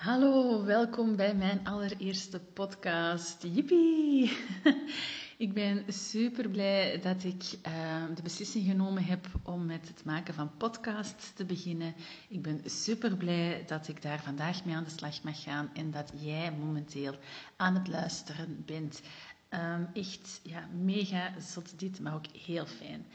Hallo, welkom bij mijn allereerste podcast. Yippie! ik ben super blij dat ik uh, de beslissing genomen heb om met het maken van podcasts te beginnen. Ik ben super blij dat ik daar vandaag mee aan de slag mag gaan en dat jij momenteel aan het luisteren bent. Um, echt ja, mega zot dit, maar ook heel fijn.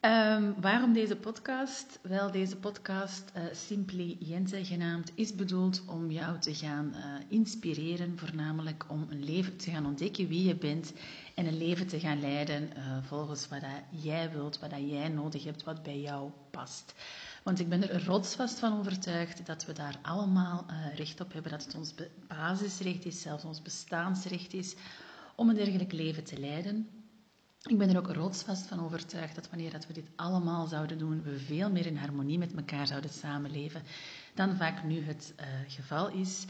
Um, waarom deze podcast? Wel, deze podcast, uh, Simply Jensen genaamd, is bedoeld om jou te gaan uh, inspireren, voornamelijk om een leven te gaan ontdekken wie je bent en een leven te gaan leiden uh, volgens wat dat jij wilt, wat dat jij nodig hebt, wat bij jou past. Want ik ben er rotsvast van overtuigd dat we daar allemaal recht op hebben, dat het ons basisrecht is, zelfs ons bestaansrecht is, om een dergelijk leven te leiden. Ik ben er ook rotsvast van overtuigd dat wanneer dat we dit allemaal zouden doen, we veel meer in harmonie met elkaar zouden samenleven dan vaak nu het uh, geval is.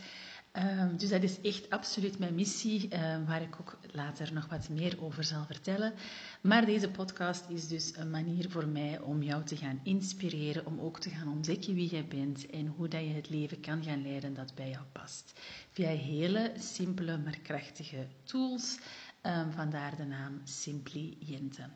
Um, dus dat is echt absoluut mijn missie, um, waar ik ook later nog wat meer over zal vertellen. Maar deze podcast is dus een manier voor mij om jou te gaan inspireren, om ook te gaan ontdekken wie jij bent en hoe dat je het leven kan gaan leiden dat bij jou past. Via hele simpele maar krachtige tools Um, vandaar de naam Simply Jente.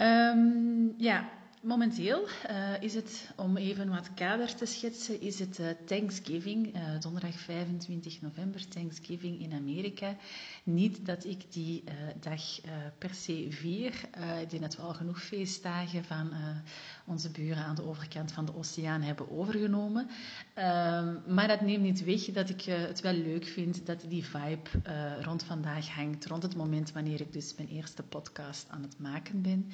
Um, ja, momenteel uh, is het, om even wat kader te schetsen, is het uh, Thanksgiving, uh, donderdag 25 november, Thanksgiving in Amerika. Niet dat ik die dag per se vier. ik denk dat we al genoeg feestdagen van onze buren aan de overkant van de oceaan hebben overgenomen. Ehm, maar dat neemt niet weg dat ik het wel leuk vind dat die vibe rond vandaag hangt, rond het moment wanneer ik dus mijn eerste podcast aan het maken ben.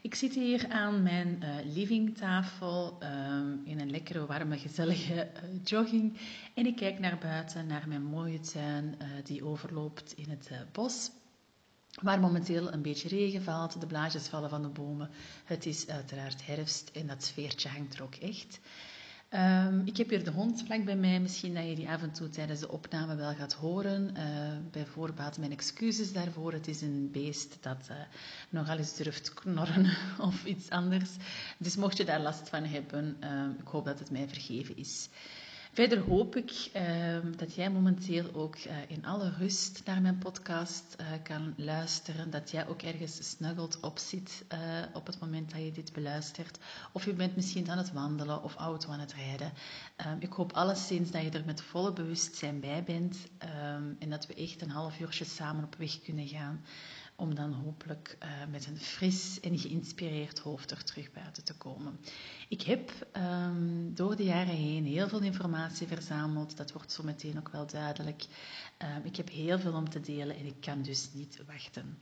Ik zit hier aan mijn uh, livingtafel um, in een lekkere, warme, gezellige uh, jogging. En ik kijk naar buiten, naar mijn mooie tuin uh, die overloopt in het bos. Waar momenteel een beetje regen valt, de blaadjes vallen van de bomen. Het is uiteraard herfst en dat sfeertje hangt er ook echt. Um, ik heb hier de hond vlak bij mij. Misschien dat je die af en toe tijdens de opname wel gaat horen. Uh, bij voorbaat mijn excuses daarvoor. Het is een beest dat uh, nogal eens durft knorren of iets anders. Dus mocht je daar last van hebben, uh, ik hoop dat het mij vergeven is. Verder hoop ik uh, dat jij momenteel ook uh, in alle rust naar mijn podcast uh, kan luisteren. Dat jij ook ergens snuggeld op zit op het moment dat je dit beluistert. Of je bent misschien aan het wandelen of auto aan het rijden. ik hoop alleszins dat je er met volle bewustzijn bij bent. Um, en dat we echt een half uurtje samen op weg kunnen gaan om dan hopelijk uh, met een fris en geïnspireerd hoofd er terug buiten te komen. Ik heb um, door de jaren heen heel veel informatie verzameld. Dat wordt zo meteen ook wel duidelijk. Um, ik heb heel veel om te delen en ik kan dus niet wachten.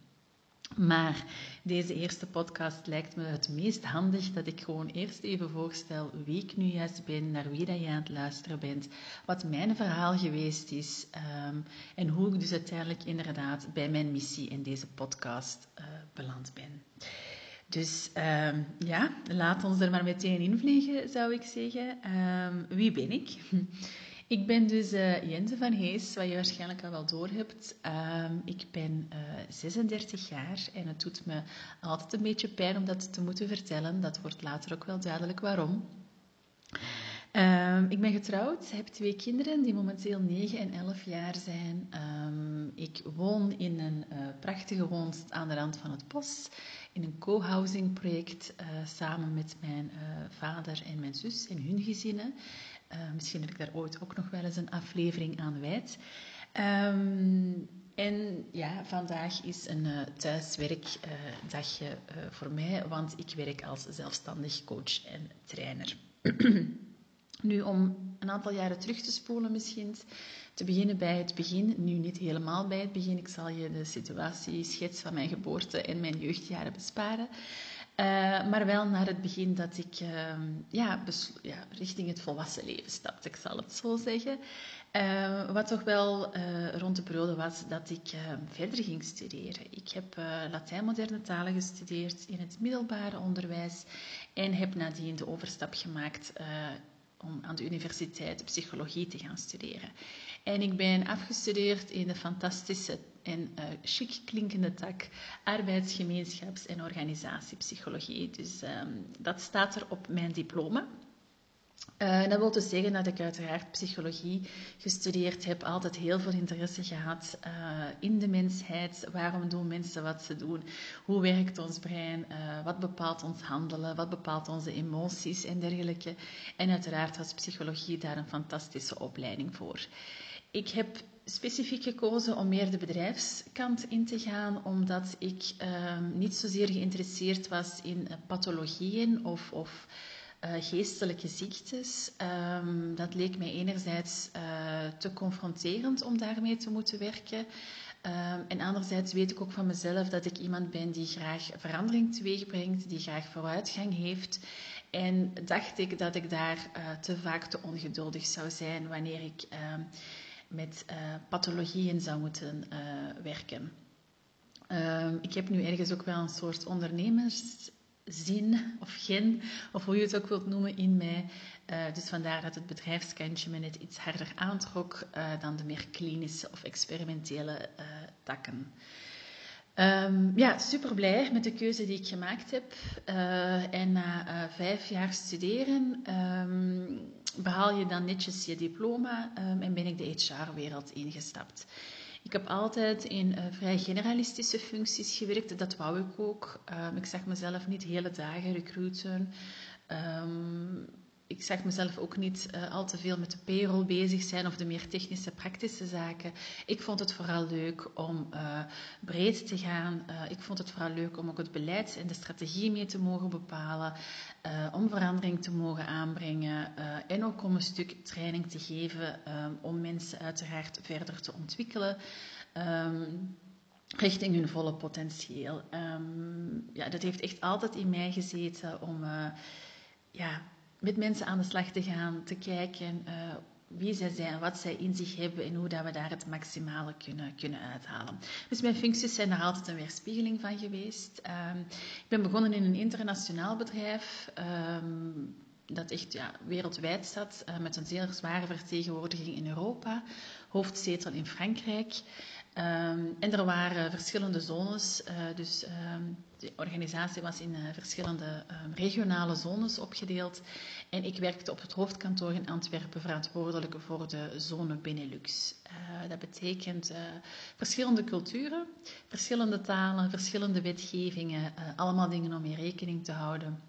Maar deze eerste podcast lijkt me het meest handig dat ik gewoon eerst even voorstel wie ik nu juist ben, naar wie dat je aan het luisteren bent, wat mijn verhaal geweest is um, en hoe ik dus uiteindelijk inderdaad bij mijn missie in deze podcast uh, beland ben. Dus um, ja, laat ons er maar meteen in vliegen, zou ik zeggen. Um, wie ben ik? Ik ben dus uh, Jente van Hees, wat je waarschijnlijk al wel door hebt. Um, ik ben uh, eh, 36 jaar en het doet me altijd een beetje pijn om dat te moeten vertellen. Dat wordt later ook wel duidelijk waarom. Um, ik ben getrouwd, heb twee kinderen die momenteel 9 en 11 jaar zijn. Um, ik woon in een uh, prachtige woonst aan de rand van het bos, in een co-housing project samen met mijn vader en mijn zus en hun gezinnen. Uh, misschien heb ik daar ooit ook nog wel eens een aflevering aan wijd. Um, en ja, vandaag is een uh, thuiswerkdagje uh, voor mij, want ik werk als zelfstandig coach en trainer. nu, om een aantal jaren terug te spoelen misschien, te beginnen bij het begin, nu niet helemaal bij het begin. Ik zal je de situatie schets van mijn geboorte en mijn jeugdjaren besparen. Uh, maar wel naar het begin dat ik uh, ja, ja, richting het volwassen leven stapte, ik zal het zo zeggen. Uh, wat toch wel eh, rond de periode was dat ik verder ging studeren. Ik heb Latijn moderne talen gestudeerd in het middelbare onderwijs en heb nadien de overstap gemaakt om aan de universiteit psychologie te gaan studeren. En ik ben afgestudeerd in de fantastische en uh, chic klinkende tak arbeidsgemeenschaps- en organisatiepsychologie. Dus um, dat staat er op mijn diploma. Uh, dat wil dus zeggen dat ik uiteraard psychologie gestudeerd heb, altijd heel veel interesse gehad uh, in de mensheid. Waarom doen mensen wat ze doen? Hoe werkt ons brein? Wat bepaalt ons handelen? Wat bepaalt onze emoties en dergelijke? En uiteraard was psychologie daar een fantastische opleiding voor. Ik heb specifiek gekozen om meer de bedrijfskant in te gaan, omdat ik ehm, niet zozeer geïnteresseerd was in pathologieën of, of uh, geestelijke ziektes. Um, dat leek mij enerzijds uh, te confronterend om daarmee te moeten werken. Um, en anderzijds weet ik ook van mezelf dat ik iemand ben die graag verandering teweegbrengt, die graag vooruitgang heeft. En dacht ik dat ik daar uh, te vaak te ongeduldig zou zijn wanneer ik met pathologieën zou moeten werken. ik heb nu ergens ook wel een soort ondernemers zin of gen, of hoe je het ook wilt noemen, in mij. Uh, dus vandaar dat het bedrijfskantje me net iets harder aantrok uh, dan de meer klinische of experimentele uh, takken. Um, ja, super blij met de keuze die ik gemaakt heb. en na vijf jaar studeren um, behaal je dan netjes je diploma um, en ben ik de HR-wereld ingestapt. Ik heb altijd in uh, vrij generalistische functies gewerkt. Dat wou ik ook. Ik zag mezelf niet hele dagen recruiten. Ik zag mezelf ook niet uh, al te veel met de payroll bezig zijn of de meer technische, praktische zaken. Ik vond het vooral leuk om uh, breed te gaan. Uh, ik vond het vooral leuk om ook het beleid en de strategie mee te mogen bepalen. om verandering te mogen aanbrengen. en ook om een stuk training te geven om mensen uiteraard verder te ontwikkelen. Um, richting hun volle potentieel. Um, ja, dat heeft echt altijd in mij gezeten om ja, met mensen aan de slag te gaan, te kijken uh, wie zij zijn, wat zij in zich hebben en hoe dat we daar het maximale kunnen, kunnen uithalen. Dus mijn functies zijn daar altijd een weerspiegeling van geweest. Um, ik ben begonnen in een internationaal bedrijf. Um, dat echt ja, wereldwijd zat, uh, met een zeer zware vertegenwoordiging in Europa, hoofdzetel in Frankrijk. Um, en er waren verschillende zones, uh, dus um, de organisatie was in uh, verschillende um, regionale zones opgedeeld. En ik werkte op het hoofdkantoor in Antwerpen verantwoordelijk voor de zone Benelux. Uh, dat betekent verschillende culturen, verschillende talen, verschillende wetgevingen, allemaal dingen om in rekening te houden.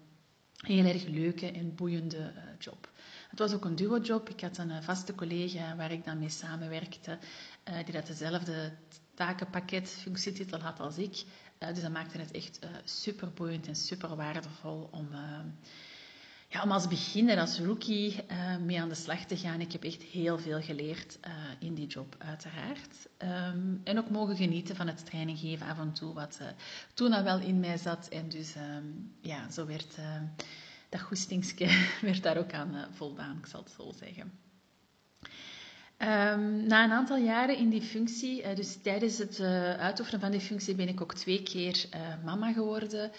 Heel erg leuke en boeiende job. Het was ook een duo-job. Ik had een vaste collega waar ik dan mee samenwerkte, die dat dezelfde takenpakket, functietitel had als ik. Uh, dus dat maakte het echt uh, super boeiend en super waardevol om, ja, om als beginner, als rookie, mee aan de slag te gaan. Ik heb echt heel veel geleerd in die job, uiteraard. Um, en ook mogen genieten van het training geven af en toe, wat toen al wel in mij zat. En dus um, ja, zo werd dat goestingske werd daar ook aan voldaan, ik zal het zo zeggen. Um, na een aantal jaren in die functie, uh, dus tijdens het uh, uitoefenen van die functie, ben ik ook twee keer uh, mama geworden.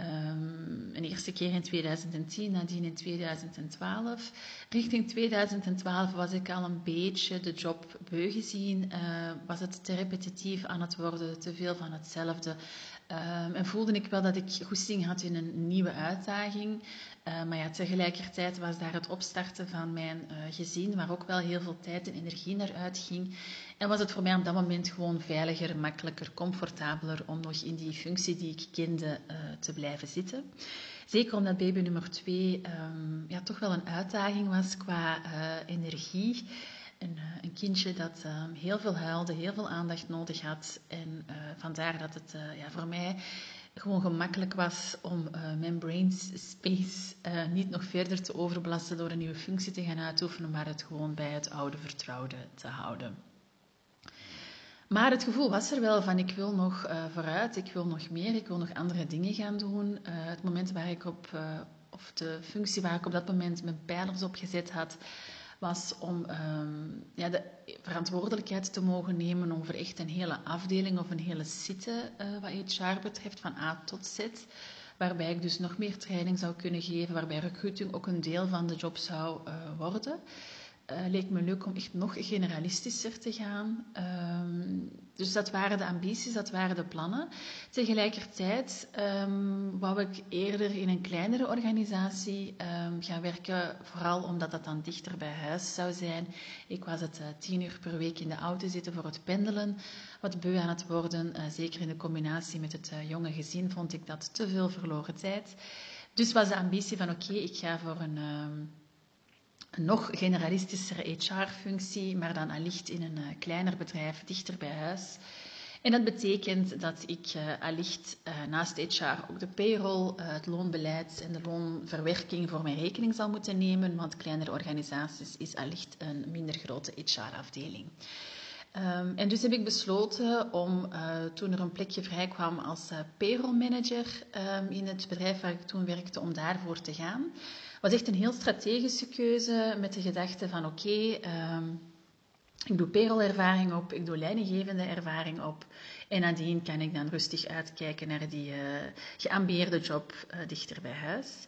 Um, een eerste keer in 2010, nadien in 2012. Richting 2012 was ik al een beetje de job beu gezien. was het te repetitief aan het worden, te veel van hetzelfde. Um, en voelde ik wel dat ik goesting had in een nieuwe uitdaging. Uh, maar ja, tegelijkertijd was daar het opstarten van mijn uh, gezin, waar ook wel heel veel tijd en energie naar uitging. En was het voor mij op dat moment gewoon veiliger, makkelijker, comfortabeler om nog in die functie die ik kende uh, te blijven zitten. Zeker omdat baby nummer twee um, ja, toch wel een uitdaging was qua energie. Een, een, kindje dat um, heel veel huilde, heel veel aandacht nodig had. En vandaar dat het ja, voor mij gewoon gemakkelijk was om mijn brain space niet nog verder te overbelasten door een nieuwe functie te gaan uitoefenen, maar het gewoon bij het oude vertrouwde te houden. Maar het gevoel was er wel van ik wil nog vooruit, ik wil nog meer, ik wil nog andere dingen gaan doen. het moment waar ik op, of de functie waar ik op dat moment mijn pijlers op gezet had, was om um, ja, de verantwoordelijkheid te mogen nemen over echt een hele afdeling of een hele site uh, wat HR betreft, van A tot Z. Waarbij ik dus nog meer training zou kunnen geven, waarbij recruiting ook een deel van de job zou uh, worden. Uh, leek me leuk om echt nog generalistischer te gaan. Ehm, dus dat waren de ambities, dat waren de plannen. Tegelijkertijd um, wou ik eerder in een kleinere organisatie um, gaan werken, vooral omdat dat dan dichter bij huis zou zijn. Ik was het uh, tien uur per week in de auto zitten voor het pendelen, wat beu aan het worden. Uh, zeker in de combinatie met het jonge gezin vond ik dat te veel verloren tijd. Dus was de ambitie van oké, ik ga voor een nog generalistischere HR-functie, maar dan allicht in een uh, kleiner bedrijf dichter bij huis. En dat betekent dat ik uh, allicht uh, naast HR ook de payroll, het loonbeleid en de loonverwerking voor mijn rekening zal moeten nemen, want kleinere organisaties is allicht een minder grote HR-afdeling. Um, en dus heb ik besloten om, toen er een plekje vrij kwam als payroll-manager um, in het bedrijf waar ik toen werkte, om daarvoor te gaan was echt een heel strategische keuze met de gedachte van oké, um, ik doe payroll-ervaring op, ik doe leidinggevende ervaring op en nadien kan ik dan rustig uitkijken naar die uh, geambieerde job uh, dichter bij huis.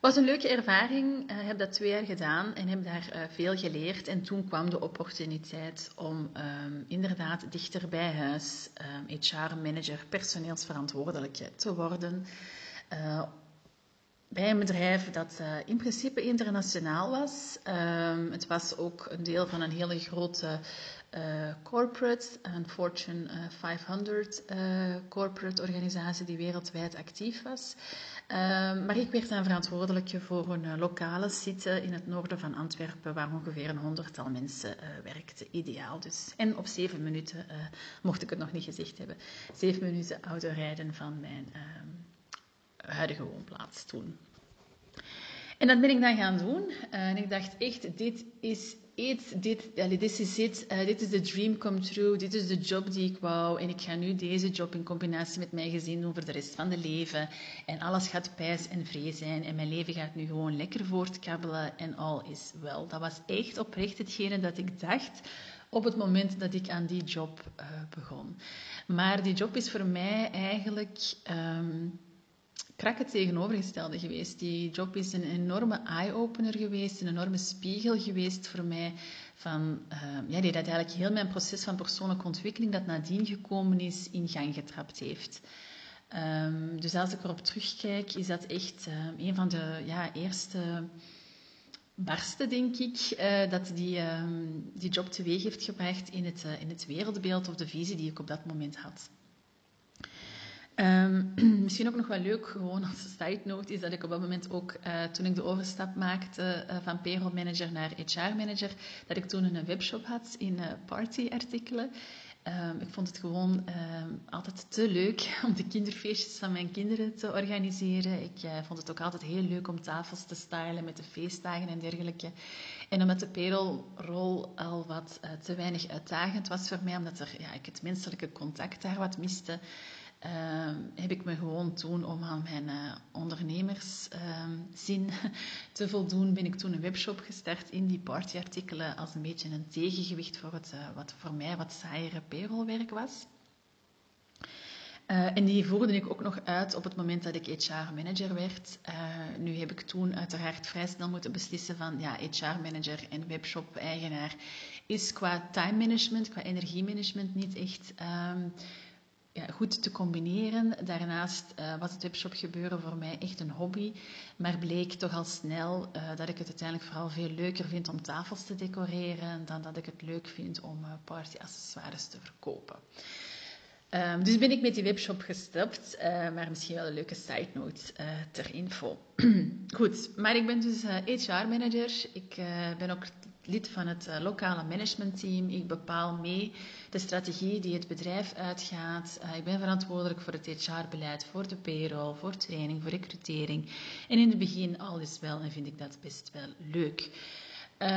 was een leuke ervaring. Ik uh, heb dat twee jaar gedaan en heb daar veel geleerd. En toen kwam de opportuniteit om um, inderdaad dichter bij huis um, HR-manager, personeelsverantwoordelijke te worden. Bij een bedrijf dat uh, in principe internationaal was. Um, het was ook een deel van een hele grote uh, corporate, een Fortune uh, 500 corporate organisatie die wereldwijd actief was. Um, maar ik werd dan verantwoordelijk voor een lokale site in het noorden van Antwerpen, waar ongeveer een honderdtal mensen werkten. Ideaal dus. En op zeven minuten, mocht ik het nog niet gezegd hebben, zeven minuten autorijden van mijn huidige woonplaats toen. En dat ben ik dan gaan doen. Uh, en ik dacht echt, dit is it, dit, allee, dit is uh, dit is de dream come true, dit is de job die ik wou. En ik ga nu deze job in combinatie met mijn gezin doen voor de rest van de leven. En alles gaat pijs en vree zijn. En mijn leven gaat nu gewoon lekker voortkabbelen en all is well. Dat was echt oprecht hetgene dat ik dacht op het moment dat ik aan die job uh, begon. Maar die job is voor mij eigenlijk... Um, krak tegenovergestelde geweest. Die job is een enorme eye-opener geweest, een enorme spiegel geweest voor mij. Van, uh, ja, die dat eigenlijk heel mijn proces van persoonlijke ontwikkeling dat nadien gekomen is, in gang getrapt heeft. Um, dus als ik erop terugkijk, is dat echt uh, een van de ja, eerste barsten, denk ik, uh, dat die, die job teweeg heeft gebracht in het, in het wereldbeeld of de visie die ik op dat moment had. Um, misschien ook nog wel leuk, gewoon als side note, is dat ik op dat moment ook, uh, toen ik de overstap maakte uh, van payroll manager naar HR manager, dat ik toen een webshop had in uh, partyartikelen. Um, ik vond het gewoon um, altijd te leuk om de kinderfeestjes van mijn kinderen te organiseren. Ik vond het ook altijd heel leuk om tafels te stylen met de feestdagen en dergelijke. En omdat de payrollrol al wat te weinig uitdagend was voor mij, omdat er, ja, ik het menselijke contact daar wat miste, uh, heb ik me gewoon toen om aan mijn uh, ondernemerszin uh, te voldoen, ben ik toen een webshop gestart in die partyartikelen als een beetje een tegengewicht voor het, uh, wat voor mij wat saaiere payrollwerk was. Uh, en die voerde ik ook nog uit op het moment dat ik HR-manager werd. Nu heb ik toen uiteraard vrij snel moeten beslissen van ja, HR-manager en webshop-eigenaar is qua time management, qua energiemanagement niet echt um, ja, goed te combineren. Daarnaast uh, was het webshop gebeuren voor mij echt een hobby, maar bleek toch al snel uh, dat ik het uiteindelijk vooral veel leuker vind om tafels te decoreren dan dat ik het leuk vind om uh, partyaccessoires te verkopen. Um, dus ben ik met die webshop gestopt, maar misschien wel een leuke side note ter info. Goed, maar ik ben dus HR-manager. Ik ben ook lid van het uh, lokale managementteam. Ik bepaal mee de strategie die het bedrijf uitgaat. Uh, ik ben verantwoordelijk voor het HR-beleid, voor de payroll, voor training, voor recrutering. En in het begin al is wel en vind ik dat best wel leuk. Uh,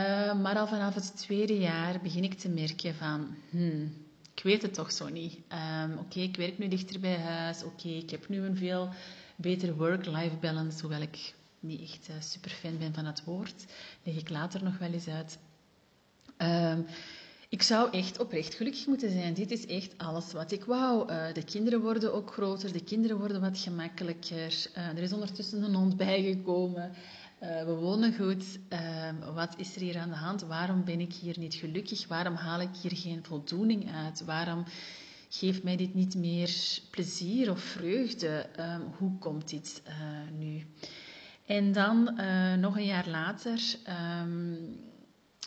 maar al vanaf het tweede jaar begin ik te merken van, hmm, ik weet het toch zo niet. Um, Oké, ik werk nu dichter bij huis. Oké, ik heb nu een veel betere work-life balance, hoewel ik niet echt uh, super fan ben van het woord. Leg ik later nog wel eens uit. Um, ik zou echt oprecht gelukkig moeten zijn. Dit is echt alles wat ik wou. Uh, de kinderen worden ook groter, de kinderen worden wat gemakkelijker. Uh, er is ondertussen een hond bijgekomen. we wonen goed. Ehm, wat is er hier aan de hand? Waarom ben ik hier niet gelukkig? Waarom haal ik hier geen voldoening uit? Waarom geeft mij dit niet meer plezier of vreugde? Ehm, hoe komt dit nu? En dan, uh, nog een jaar later, um,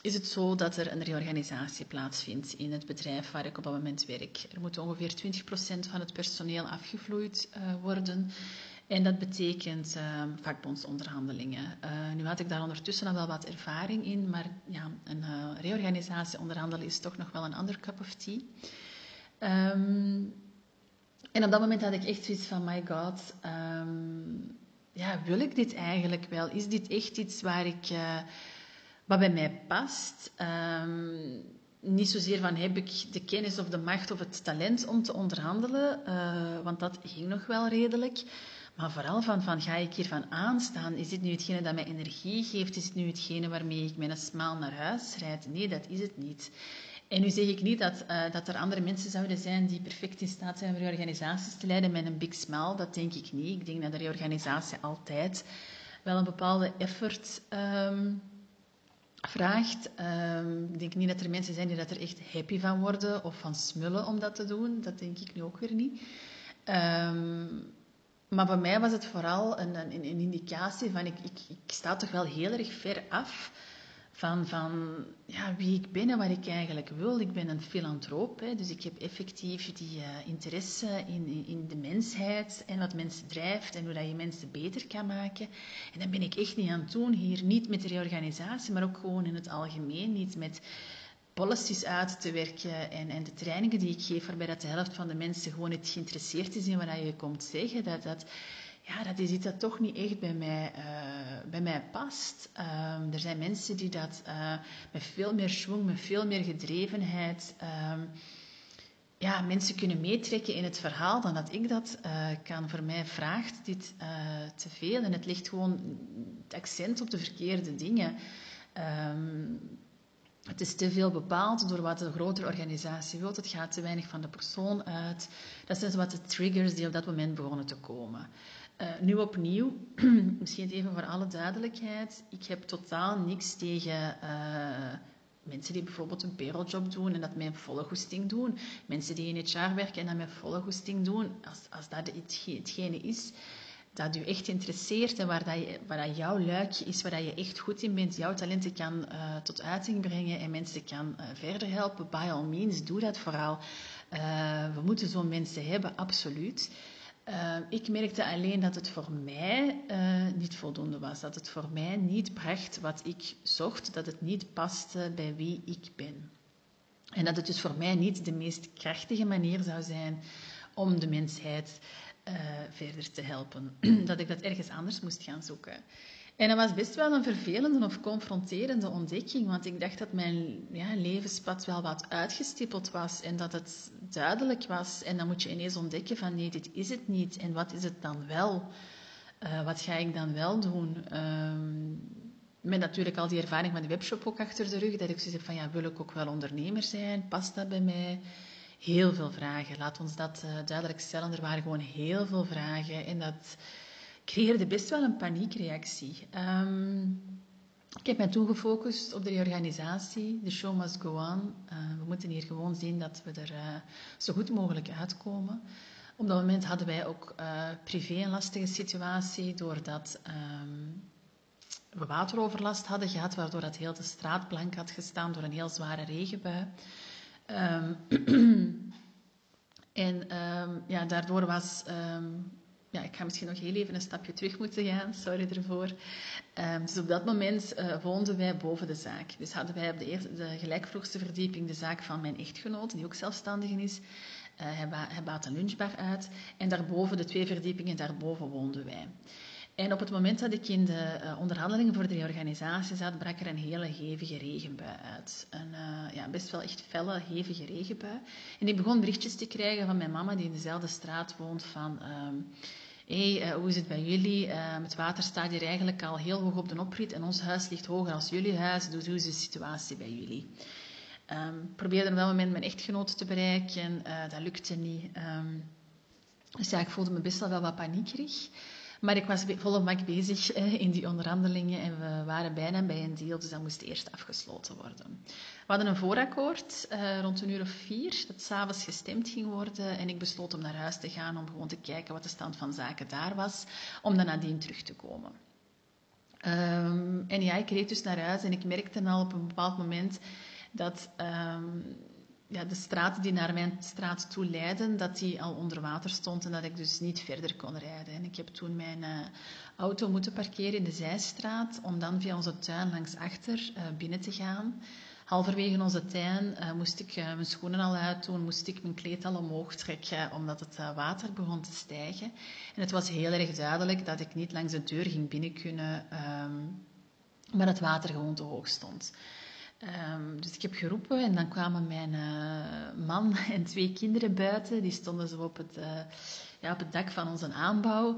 is het zo dat er een reorganisatie plaatsvindt in het bedrijf waar ik op dat moment werk. Er moet ongeveer 20% van het personeel afgevloeid uh, worden. En dat betekent uh, vakbondsonderhandelingen. Uh, nu had ik daar ondertussen al wel wat ervaring in, maar ja, een reorganisatie onderhandelen is toch nog wel een ander cup of tea. Um, en op dat moment had ik echt zoiets van, my god, ja, wil ik dit eigenlijk wel? Is dit echt iets waar ik, uh, wat bij mij past? Um, niet zozeer van heb ik de kennis of de macht of het talent om te onderhandelen, uh, want dat ging nog wel redelijk. Maar vooral van, van ga ik hiervan aanstaan? Is dit nu hetgene dat mij energie geeft? Is het nu hetgene waarmee ik een smaal naar huis rijd? Nee, dat is het niet. En nu zeg ik niet dat, uh, dat er andere mensen zouden zijn die perfect in staat zijn om reorganisaties te leiden met een big smile. Dat denk ik niet. Ik denk dat de reorganisatie altijd wel een bepaalde effort um, vraagt. Um, ik denk niet dat er mensen zijn die dat er echt happy van worden of van smullen om dat te doen. Dat denk ik nu ook weer niet. Um, maar bij mij was het vooral een, een, een indicatie van ik, ik, ik sta toch wel heel erg ver af van, van ja, wie ik ben en wat ik eigenlijk wil. Ik ben een filantroop, hè, dus ik heb effectief die uh, interesse in, in, de mensheid en wat mensen drijft en hoe dat je mensen beter kan maken. En dat ben ik echt niet aan het doen hier, niet met de reorganisatie, maar ook gewoon in het algemeen, niet met policies uit te werken en, en de trainingen die ik geef, waarbij dat de helft van de mensen gewoon niet geïnteresseerd is in wat je komt zeggen, dat, dat, ja, dat is iets dat toch niet echt bij mij, uh, bij mij past. Um, er zijn mensen die dat uh, met veel meer schwung, met veel meer gedrevenheid, um, ja, mensen kunnen meetrekken in het verhaal dan dat ik dat uh, kan. Voor mij vraagt dit te veel en het ligt gewoon het accent op de verkeerde dingen. Um, het is te veel bepaald door wat een grotere organisatie wil. Het gaat te weinig van de persoon uit. Dat zijn wat de triggers die op dat moment begonnen te komen. Uh, nu opnieuw, misschien even voor alle duidelijkheid. Ik heb totaal niks tegen uh, mensen die bijvoorbeeld een payrolljob doen en dat met volle goesting doen. Mensen die in HR werken en dat met volle goesting doen. Als, als dat hetgene is dat u echt interesseert en waar, dat je, waar dat jouw luikje is, waar dat je echt goed in bent, jouw talenten kan uh, tot uiting brengen en mensen kan verder helpen, by all means, doe dat vooral. We moeten zo'n mensen hebben, absoluut. Ik merkte alleen dat het voor mij niet voldoende was. Dat het voor mij niet bracht wat ik zocht. Dat het niet paste bij wie ik ben. En dat het dus voor mij niet de meest krachtige manier zou zijn om de mensheid uh, verder te helpen. dat ik dat ergens anders moest gaan zoeken. En dat was best wel een vervelende of confronterende ontdekking, want ik dacht dat mijn ja, levenspad wel wat uitgestippeld was en dat het duidelijk was. En dan moet je ineens ontdekken van nee, dit is het niet. En wat is het dan wel? Uh, wat ga ik dan wel doen? Um, met natuurlijk al die ervaring van de webshop ook achter de rug, dat ik zoiets heb van ja, wil ik ook wel ondernemer zijn? Past dat bij mij? heel veel vragen. Laat ons dat uh, duidelijk stellen. Er waren gewoon heel veel vragen en dat creëerde best wel een paniekreactie. Um, ik heb mij toen gefocust op de reorganisatie. De show must go on. Uh, we moeten hier gewoon zien dat we er uh, zo goed mogelijk uitkomen. Op dat moment hadden wij ook privé een lastige situatie, doordat um, we wateroverlast hadden gehad, waardoor dat heel de straat blank had gestaan door een heel zware regenbui. Um, en ja, daardoor was. Ja, ik ga misschien nog heel even een stapje terug moeten gaan, sorry ervoor. dus op dat moment uh, woonden wij boven de zaak. Dus hadden wij op de, eerste, de gelijkvroegste verdieping de zaak van mijn echtgenoot, die ook zelfstandig is. Uh, hij, ba hij baat een lunchbar uit. En daarboven, de twee verdiepingen daarboven, woonden wij. En op het moment dat ik in de uh, onderhandelingen voor de reorganisatie zat, brak er een hele hevige regenbui uit. Een uh, ja, best wel echt felle, hevige regenbui. En ik begon berichtjes te krijgen van mijn mama, die in dezelfde straat woont, van... Hé, hey, uh, hoe is het bij jullie? het water staat hier eigenlijk al heel hoog op de oprit en ons huis ligt hoger als jullie huis. Dus hoe is de situatie bij jullie? Um, probeerde op dat moment mijn echtgenoot te bereiken. dat lukte niet. Dus ja, ik voelde me best wel wat paniekerig. Maar ik was volle mak bezig in die onderhandelingen en we waren bijna bij een deal, dus dat moest eerst afgesloten worden. We hadden een voorakkoord uh, rond een uur of vier, dat s'avonds gestemd ging worden en ik besloot om naar huis te gaan om gewoon te kijken wat de stand van zaken daar was, om dan nadien terug te komen. Um, en ja, ik reed dus naar huis en ik merkte al op een bepaald moment dat um, ja, de straat die naar mijn straat toe leidden, dat die al onder water stond en dat ik dus niet verder kon rijden. En ik heb toen mijn uh, auto moeten parkeren in de zijstraat om dan via onze tuin langs achter uh, binnen te gaan. Halverwege onze tuin uh, moest ik mijn schoenen al uitdoen, moest ik mijn kleed al omhoog trekken, omdat het water begon te stijgen. En het was heel erg duidelijk dat ik niet langs de deur ging binnen kunnen, um, maar het water gewoon te hoog stond. Dus ik heb geroepen en dan kwamen mijn uh, man en twee kinderen buiten. Die stonden zo op het, uh, ja, op het dak van onze aanbouw.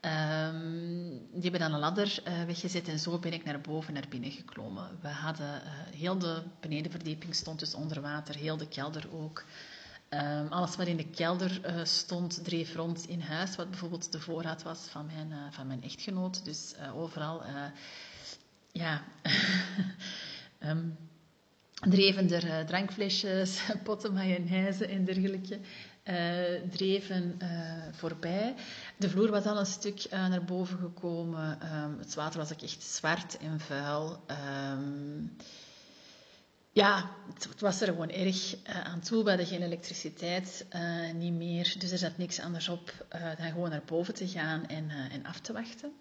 Um, die hebben dan een ladder uh, weggezet en zo ben ik naar boven naar binnen geklommen. We hadden heel de benedenverdieping stond dus onder water, heel de kelder ook. Um, alles wat in de kelder stond, dreef rond in huis, wat bijvoorbeeld de voorraad was van mijn, van mijn echtgenoot. Dus overal, ja... Um, dreven er uh, drankflesjes, potten mayonaise en dergelijke uh, dreven uh, voorbij. De vloer was al een stuk naar boven gekomen. Um, het water was ook echt zwart en vuil. Um, ja, het, was er gewoon erg aan toe. We hadden geen elektriciteit, niet meer. Dus er zat niks anders op dan gewoon naar boven te gaan en, en af te wachten.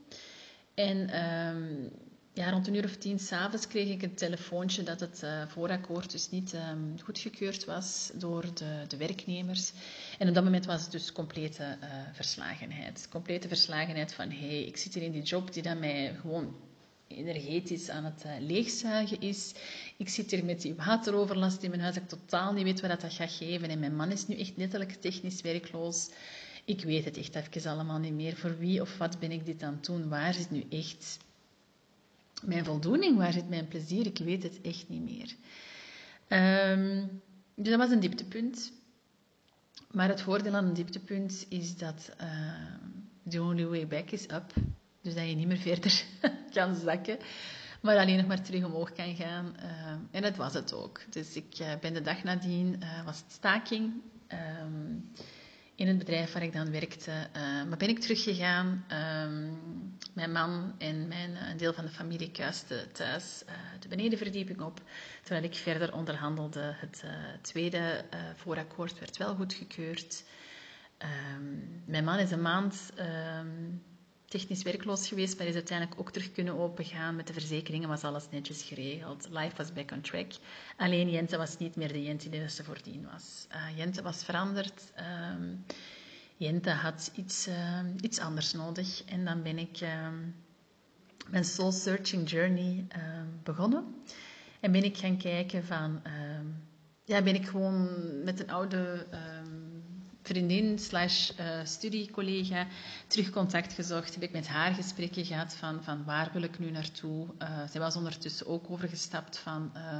En um, ja, rond een uur of tien s'avonds kreeg ik een telefoontje dat het uh, voorakkoord dus niet um, goedgekeurd was door de, de, werknemers. En op dat moment was het dus complete uh, verslagenheid. Complete verslagenheid van, hé, hey, ik zit hier in die job die dan mij gewoon energetisch aan het uh, leegzuigen is. Ik zit hier met die wateroverlast in mijn huis, ik totaal niet weet wat dat gaat geven. En mijn man is nu echt letterlijk technisch werkloos. Ik weet het echt even allemaal niet meer. Voor wie of wat ben ik dit aan het doen? Waar zit nu echt mijn voldoening, waar zit mijn plezier? Ik weet het echt niet meer. Um, dus dat was een dieptepunt. Maar het voordeel aan een dieptepunt is dat uh, the only way back is up. Dus dat je niet meer verder kan zakken, maar alleen nog maar terug omhoog kan gaan. Uh, en dat was het ook. Dus ik uh, ben de dag nadien, uh, was het staking. Um, in het bedrijf waar ik dan werkte. Uh, maar ben ik teruggegaan. Uh, mijn man en mijn, uh, een deel van de familie kuisten thuis uh, de benedenverdieping op. Terwijl ik verder onderhandelde. Het tweede voorakkoord werd wel goedgekeurd. Um, mijn man is een maand ehm, technisch werkloos geweest, maar is uiteindelijk ook terug kunnen opengaan. Met de verzekeringen was alles netjes geregeld. Life was back on track. Alleen Jente was niet meer de Jente die ze voordien was. Uh, Jente was veranderd. Um, Jente had iets, uh, iets anders nodig. En dan ben ik um, mijn soul searching journey begonnen. En ben ik gaan kijken van... ja, ben ik gewoon met een oude vriendin slash uh, studiecollega terug contact gezocht. Heb ik met haar gesprekken gehad van, van waar wil ik nu naartoe. Uh, zij was ondertussen ook overgestapt van uh,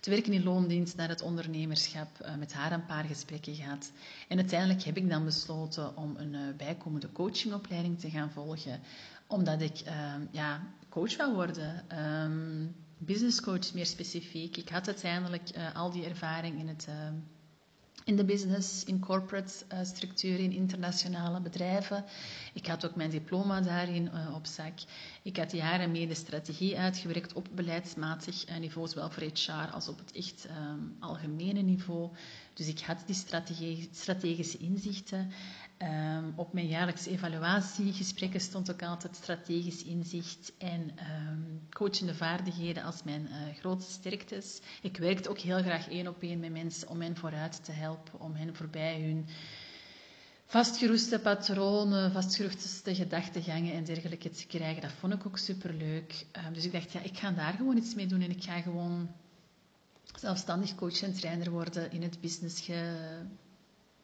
te werken in loondienst naar het ondernemerschap. met haar een paar gesprekken gehad. En uiteindelijk heb ik dan besloten om een bijkomende coachingopleiding te gaan volgen. Omdat ik ja, coach wil worden. Um, business coach meer specifiek. Ik had uiteindelijk al die ervaring in het in de business, in corporate uh, structuur, in internationale bedrijven. Ik had ook mijn diploma daarin uh, op zak. Ik had jaren mee de strategie uitgewerkt op beleidsmatig uh, niveau, zowel voor HR als op het echt um, algemene niveau. Dus ik had die strategische inzichten. Um, op mijn jaarlijkse evaluatiegesprekken stond ook altijd strategisch inzicht en um, coachende vaardigheden als mijn uh, grootste sterktes. Ik werkte ook heel graag één op één met mensen om hen vooruit te helpen, om hen voorbij hun vastgeroeste patronen, vastgeroeste gedachtegangen en dergelijke te krijgen. Dat vond ik ook superleuk. Um, dus ik dacht, ja, ik ga daar gewoon iets mee doen en ik ga gewoon zelfstandig coach en trainer worden in, het business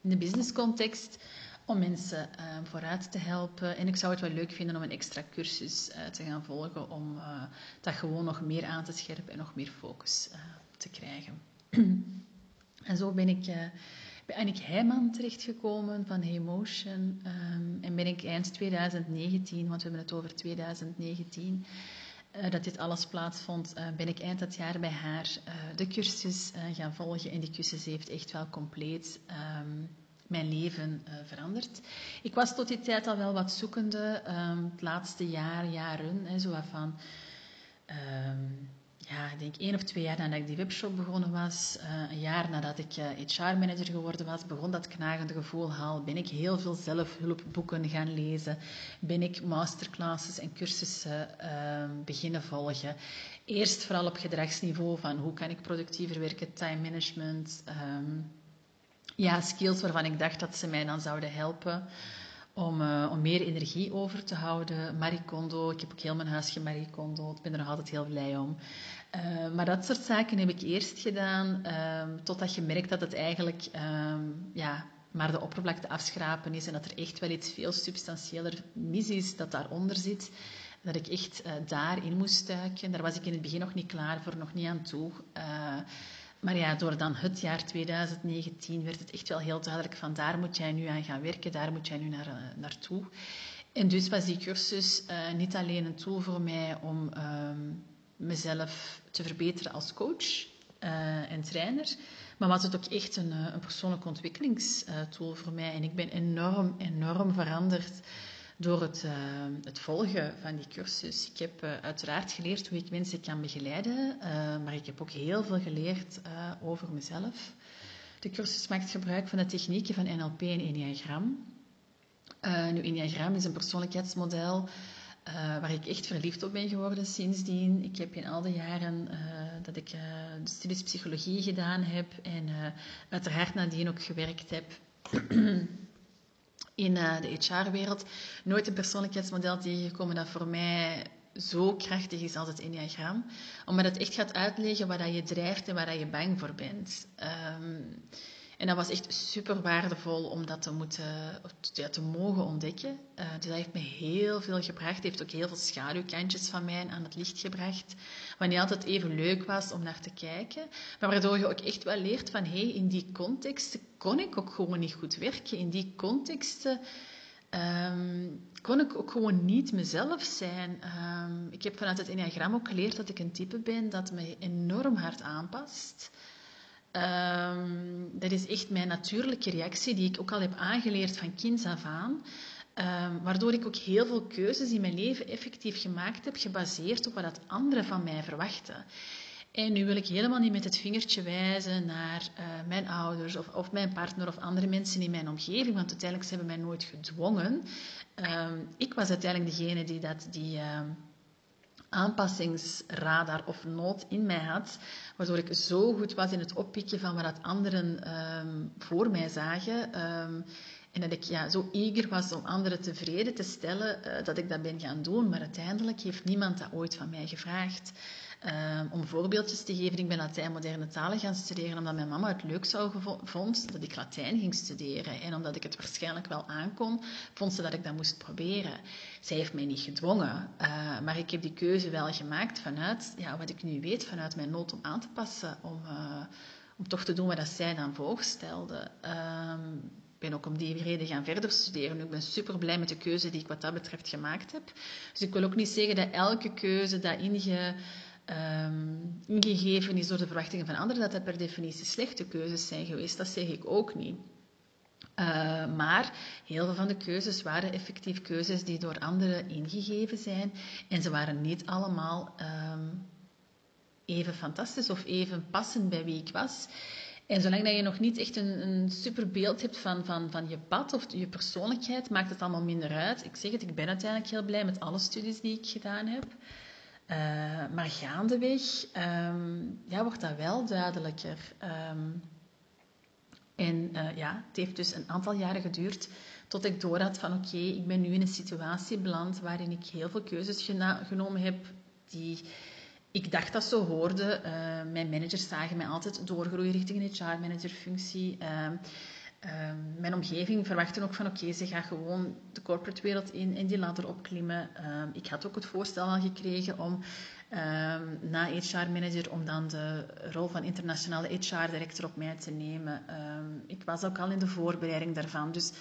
in de businesscontext om mensen uh, vooruit te helpen. En ik zou het wel leuk vinden om een extra cursus uh, te gaan volgen om uh, dat gewoon nog meer aan te scherpen en nog meer focus te krijgen. en zo ben ik bij Annick Heijman terechtgekomen van Emotion. Um, en ben ik eind 2019, want we hebben het over 2019, uh, dat dit alles plaatsvond, ben ik eind dat jaar bij haar de cursus gaan volgen. En die cursus heeft echt wel compleet um, mijn leven veranderd. Ik was tot die tijd al wel wat zoekende, um, het laatste jaar, jaren, hè, zo van ja, ik denk één of twee jaar nadat ik die webshop begonnen was, uh, een jaar nadat ik uh, eh, HR-manager geworden was, begon dat knagende gevoel al. Ben ik heel veel zelfhulpboeken gaan lezen. Ben ik masterclasses en cursussen uh, beginnen volgen. Eerst vooral op gedragsniveau van hoe kan ik productiever werken, time management. Ja, skills waarvan ik dacht dat ze mij dan zouden helpen om, uh, om meer energie over te houden. Marie Kondo, ik heb ook heel mijn huisje Marie Kondo. Ik ben er nog altijd heel blij om. Uh, maar dat soort zaken heb ik eerst gedaan, um, totdat je merkt dat het eigenlijk um, ja, maar de oppervlakte afschrapen is en dat er echt wel iets veel substantiëler mis is dat daaronder zit. Dat ik echt uh, daarin moest duiken. Daar was ik in het begin nog niet klaar voor, nog niet aan toe. Maar ja, door dan het jaar 2019 werd het echt wel heel duidelijk van daar moet jij nu aan gaan werken, daar moet jij nu naar, uh, naartoe. En dus was die cursus uh, niet alleen een tool voor mij om um, mezelf te verbeteren als coach uh, en trainer, maar was het ook echt een, een persoonlijke ontwikkelingstool voor mij. En ik ben enorm, enorm veranderd door het, uh, het, volgen van die cursus. Ik heb uh, uiteraard geleerd hoe ik mensen kan begeleiden, uh, maar ik heb ook heel veel geleerd over mezelf. De cursus maakt gebruik van de technieken van NLP en Enneagram. nu, Enneagram is een persoonlijkheidsmodel waar ik echt verliefd op ben geworden sindsdien. Ik heb in al die jaren dat ik de studies psychologie gedaan heb en uiteraard nadien ook gewerkt heb in uh, de HR-wereld nooit een persoonlijkheidsmodel tegengekomen dat voor mij zo krachtig is als het Enneagram. Omdat het echt gaat uitleggen wat je drijft en waar je bang voor bent. Um, en dat was echt super waardevol om dat te, moeten, ja, te mogen ontdekken. Uh, dus dat heeft me heel veel gebracht. Het heeft ook heel veel schaduwkantjes van mij aan het licht gebracht. Wat niet altijd even leuk was om naar te kijken. Maar waardoor je ook echt wel leert van... Hé, hey, in die contexten kon ik ook gewoon niet goed werken. In die contexten... Um, kon ik ook gewoon niet mezelf zijn. Um, ik heb vanuit het Enneagram ook geleerd dat ik een type ben dat me enorm hard aanpast. Um, dat is echt mijn natuurlijke reactie, die ik ook al heb aangeleerd van kinds af aan. Um, waardoor ik ook heel veel keuzes in mijn leven effectief gemaakt heb, gebaseerd op wat anderen van mij verwachten. En nu wil ik helemaal niet met het vingertje wijzen naar uh, mijn ouders of, of, mijn partner of andere mensen in mijn omgeving, want uiteindelijk ze hebben mij nooit gedwongen. Um, ik was uiteindelijk degene die dat, die, aanpassingsradar of nood in mij had, waardoor ik zo goed was in het oppikken van wat anderen um, voor mij zagen. Um, en dat ik ja, zo eager was om anderen tevreden te stellen, uh, dat ik dat ben gaan doen. Maar uiteindelijk heeft niemand dat ooit van mij gevraagd. Um, om voorbeeldjes te geven, ik ben Latijn moderne talen gaan studeren omdat mijn mama het leuk zou vond dat ik Latijn ging studeren. En omdat ik het waarschijnlijk wel aankon, vond ze dat ik dat moest proberen. Zij heeft mij niet gedwongen, uh, maar ik heb die keuze wel gemaakt vanuit ja, wat ik nu weet, vanuit mijn nood om aan te passen, om, uh, om toch te doen wat zij dan voorstelde. Um, ik ben ook om die reden gaan verder studeren. Ik ben super blij met de keuze die ik wat dat betreft gemaakt heb. Dus ik wil ook niet zeggen dat elke keuze dat inge ingegeven is door de verwachtingen van anderen, dat dat per definitie slechte keuzes zijn geweest. Dat zeg ik ook niet. Uh, maar heel veel van de keuzes waren effectief keuzes die door anderen ingegeven zijn. En ze waren niet allemaal um, even fantastisch of even passend bij wie ik was. En zolang dat je nog niet echt een, een super beeld hebt van, van, van je pad of je persoonlijkheid, maakt het allemaal minder uit. Ik zeg het, ik ben uiteindelijk heel blij met alle studies die ik gedaan heb. Uh, maar gaandeweg um, ja, wordt dat wel duidelijker. Um, en uh, ja, het heeft dus een aantal jaren geduurd tot ik door had van oké, ik ben nu in een situatie beland waarin ik heel veel keuzes genomen heb die ik dacht dat zo hoorde. Uh, mijn managers zagen mij altijd doorgroeien richting een HR-managerfunctie. Uh, uh, mijn omgeving verwachtte ook van oké, ze gaat gewoon de corporate wereld in en die ladder opklimmen. ik had ook het voorstel al gekregen om um, na HR-manager om dan de rol van internationale HR-director op mij te nemen. Ik was ook al in de voorbereiding daarvan. Dus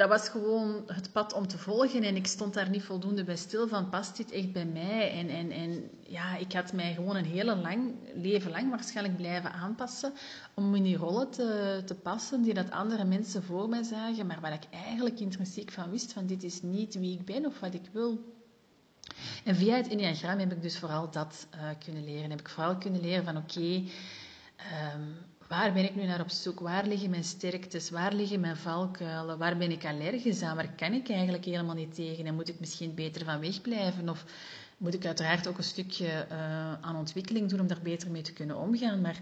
dat was gewoon het pad om te volgen en ik stond daar niet voldoende bij stil van, past dit echt bij mij? En, en, en ja, ik had mij gewoon een hele lang, leven lang waarschijnlijk blijven aanpassen om in die rollen te, te passen die dat andere mensen voor mij zagen, maar waar ik eigenlijk intrinsiek van wist van dit is niet wie ik ben of wat ik wil. En via het Enneagram heb ik dus vooral dat uh, kunnen leren. Heb ik vooral kunnen leren van oké, um, waar ben ik nu naar op zoek? Waar liggen mijn sterktes? Waar liggen mijn valkuilen? Waar ben ik allergisch aan? Waar kan ik eigenlijk helemaal niet tegen? En moet ik misschien beter van wegblijven? Of moet ik uiteraard ook een stukje uh, aan ontwikkeling doen om daar beter mee te kunnen omgaan? Maar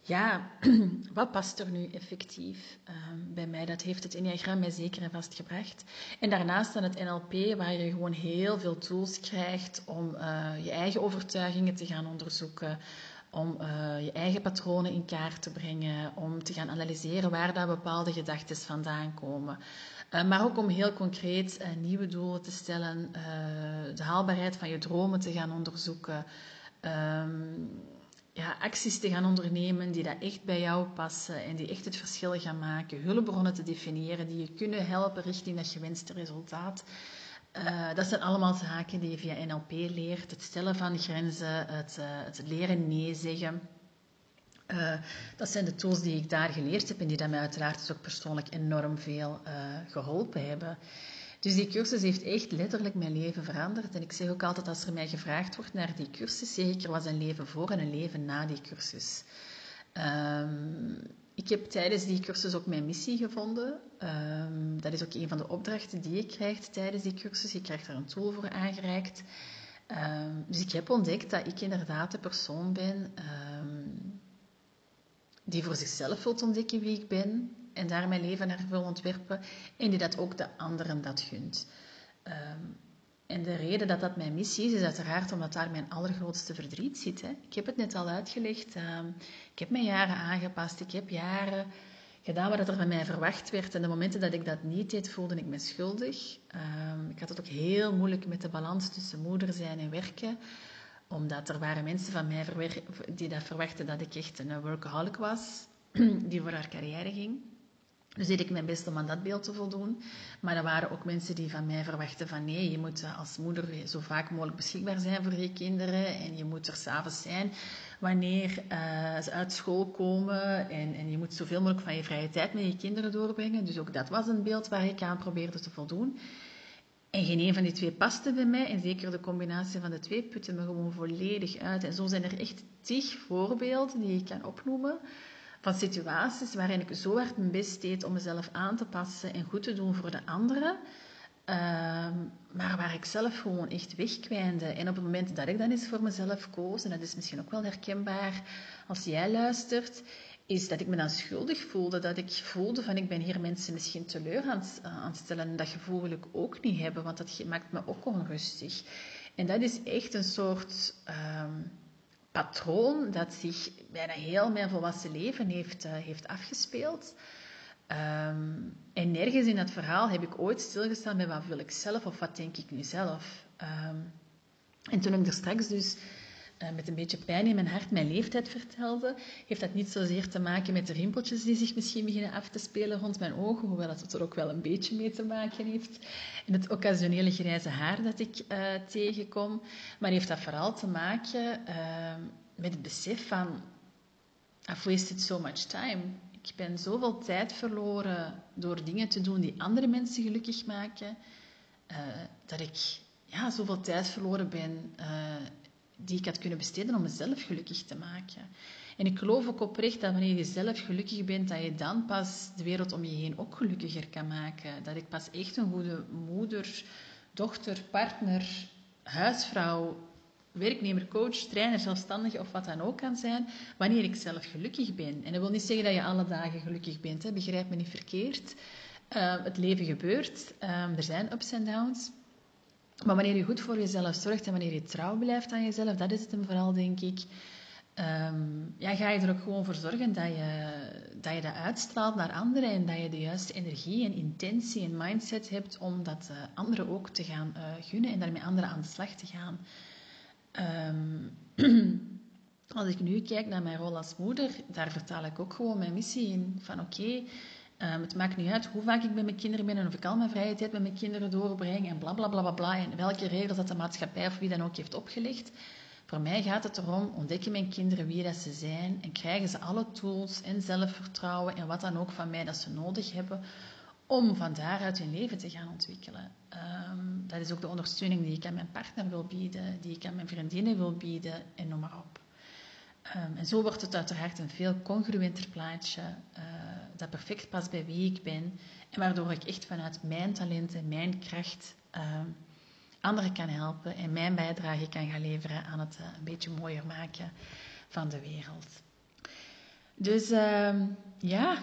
ja, wat past er nu effectief uh, bij mij? Dat heeft het Enneagram mij zeker en vast gebracht. En daarnaast dan het NLP, waar je gewoon heel veel tools krijgt om uh, je eigen overtuigingen te gaan onderzoeken, om uh, je eigen patronen in kaart te brengen, om te gaan analyseren waar daar bepaalde gedachten vandaan komen. Uh, maar ook om heel concreet nieuwe doelen te stellen, de haalbaarheid van je dromen te gaan onderzoeken, um, ja, acties te gaan ondernemen die dat echt bij jou passen en die echt het verschil gaan maken, hulpbronnen te definiëren die je kunnen helpen richting dat gewenste resultaat. Uh, dat zijn allemaal zaken die je via NLP leert. Het stellen van grenzen, het, uh, het leren nee zeggen. Uh, dat zijn de tools die ik daar geleerd heb en die dat mij uiteraard dus ook persoonlijk enorm veel geholpen hebben. Dus die cursus heeft echt letterlijk mijn leven veranderd. En ik zeg ook altijd als er mij gevraagd wordt naar die cursus, zeg ik was een leven voor en een leven na die cursus. Um, ik heb tijdens die cursus ook mijn missie gevonden. Um, dat is ook een van de opdrachten die je krijgt tijdens die cursus. Je krijgt daar een tool voor aangereikt. Um, dus ik heb ontdekt dat ik inderdaad de persoon ben um, die voor zichzelf wilt ontdekken wie ik ben en daar mijn leven naar wil ontwerpen en die dat ook de anderen dat gunt. En de reden dat dat mijn missie is, is uiteraard omdat daar mijn allergrootste verdriet zit. Hè. Ik heb het net al uitgelegd. Uh, ik heb mijn jaren aangepast. Ik heb jaren gedaan wat er van mij verwacht werd. En de momenten dat ik dat niet deed, voelde ik me schuldig. Uh, ik had het ook heel moeilijk met de balans tussen moeder zijn en werken. Omdat er waren mensen van mij die dat verwachten dat ik echt een workaholic was. Die voor haar carrière ging. Dus deed ik mijn best om aan dat beeld te voldoen. Maar er waren ook mensen die van mij verwachten van nee, je moet als moeder zo vaak mogelijk beschikbaar zijn voor je kinderen. En je moet er s'avonds zijn wanneer uh, ze uit school komen. En, en je moet zoveel mogelijk van je vrije tijd met je kinderen doorbrengen. Dus ook dat was een beeld waar ik aan probeerde te voldoen. En geen een van die twee paste bij mij. En zeker de combinatie van de twee putte me gewoon volledig uit. En zo zijn er echt tig voorbeelden die ik kan opnoemen van situaties waarin ik zo hard mijn best deed om mezelf aan te passen en goed te doen voor de anderen. Ehm, maar waar ik zelf gewoon echt wegkwijnde. En op het moment dat ik dan eens voor mezelf koos, en dat is misschien ook wel herkenbaar als jij luistert, is dat ik me dan schuldig voelde. Dat ik voelde van ik ben hier mensen misschien teleur aan, aan het stellen. En dat gevoel wil ik ook niet hebben, want dat maakt me ook onrustig. En dat is echt een soort... Ehm, patroon dat zich bijna heel mijn volwassen leven heeft, uh, heeft afgespeeld. Um, en nergens in dat verhaal heb ik ooit stilgestaan bij wat wil ik zelf of wat denk ik nu zelf. Um, en toen ik er straks dus met een beetje pijn in mijn hart mijn leeftijd vertelde, heeft dat niet zozeer te maken met de rimpeltjes die zich misschien beginnen af te spelen rond mijn ogen, hoewel dat het er ook wel een beetje mee te maken heeft. En het occasionele grijze haar dat ik uh, tegenkom. Maar heeft dat vooral te maken uh, met het besef van, I've wasted so much time. Ik ben zoveel tijd verloren door dingen te doen die andere mensen gelukkig maken, dat ik ja, zoveel tijd verloren ben die ik had kunnen besteden om mezelf gelukkig te maken. En ik geloof ook oprecht dat wanneer je zelf gelukkig bent, dat je dan pas de wereld om je heen ook gelukkiger kan maken. Dat ik pas echt een goede moeder, dochter, partner, huisvrouw, werknemer, coach, trainer, zelfstandige of wat dan ook kan zijn, wanneer ik zelf gelukkig ben. En dat wil niet zeggen dat je alle dagen gelukkig bent, hè. begrijp me niet verkeerd. Uh, het leven gebeurt, uh, er zijn ups en downs. Maar wanneer je goed voor jezelf zorgt en wanneer je trouw blijft aan jezelf, dat is het hem vooral, denk ik. ehm, ja, ga je er ook gewoon voor zorgen dat je, dat je dat uitstraalt naar anderen en dat je de juiste energie en intentie en mindset hebt om dat uh, anderen ook te gaan uh, gunnen en daarmee anderen aan de slag te gaan. Um, als ik nu kijk naar mijn rol als moeder, daar vertaal ik ook gewoon mijn missie in. Van oké, um, het maakt niet uit hoe vaak ik bij mijn kinderen ben en of ik al mijn vrije tijd met mijn kinderen doorbreng en bla bla bla bla. En welke regels dat de maatschappij of wie dan ook heeft opgelegd. Voor mij gaat het erom, ontdekken mijn kinderen wie dat ze zijn en krijgen ze alle tools en zelfvertrouwen en wat dan ook van mij dat ze nodig hebben om van daaruit hun leven te gaan ontwikkelen. Um, dat is ook de ondersteuning die ik aan mijn partner wil bieden, die ik aan mijn vriendinnen wil bieden en noem maar op. Um, en zo wordt het uiteraard een veel congruenter plaatje uh, dat perfect past bij wie ik ben en waardoor ik echt vanuit mijn talenten, mijn kracht um, anderen kan helpen en mijn bijdrage kan gaan leveren aan het uh, een beetje mooier maken van de wereld. Dus um, ja,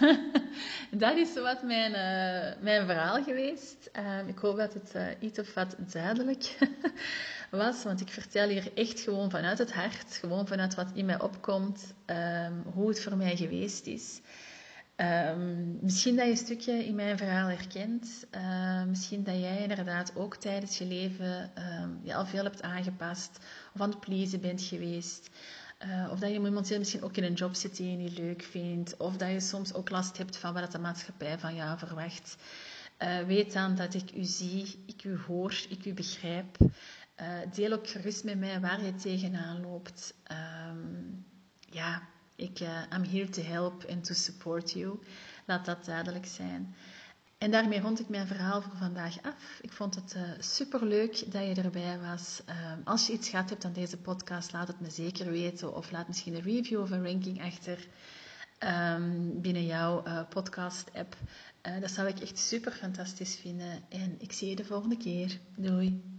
dat is wat mijn, uh, mijn verhaal geweest. Um, ik hoop dat het uh, iets of wat duidelijk was, want ik vertel hier echt gewoon vanuit het hart, gewoon vanuit wat in mij opkomt, um, hoe het voor mij geweest is. Um, misschien dat je een stukje in mijn verhaal herkent. Misschien dat jij inderdaad ook tijdens je leven je al veel hebt aangepast of aan het pleasen bent geweest. Uh, of dat je momenteel misschien ook in een job zit die je niet leuk vindt. Of dat je soms ook last hebt van wat de maatschappij van jou verwacht. Uh, weet dan dat ik u zie, ik u hoor, ik u begrijp. Uh, deel ook gerust met mij waar je tegenaan loopt. Um, ja, ik, uh, I'm here to help and to support you. Laat dat duidelijk zijn. En daarmee rond ik mijn verhaal voor vandaag af. Ik vond het uh, superleuk dat je erbij was. Uh, als je iets gehad hebt aan deze podcast, laat het me zeker weten. Of laat misschien een review of een ranking achter um, binnen jouw uh, podcast-app. dat zou ik echt super fantastisch vinden. En ik zie je de volgende keer. Doei!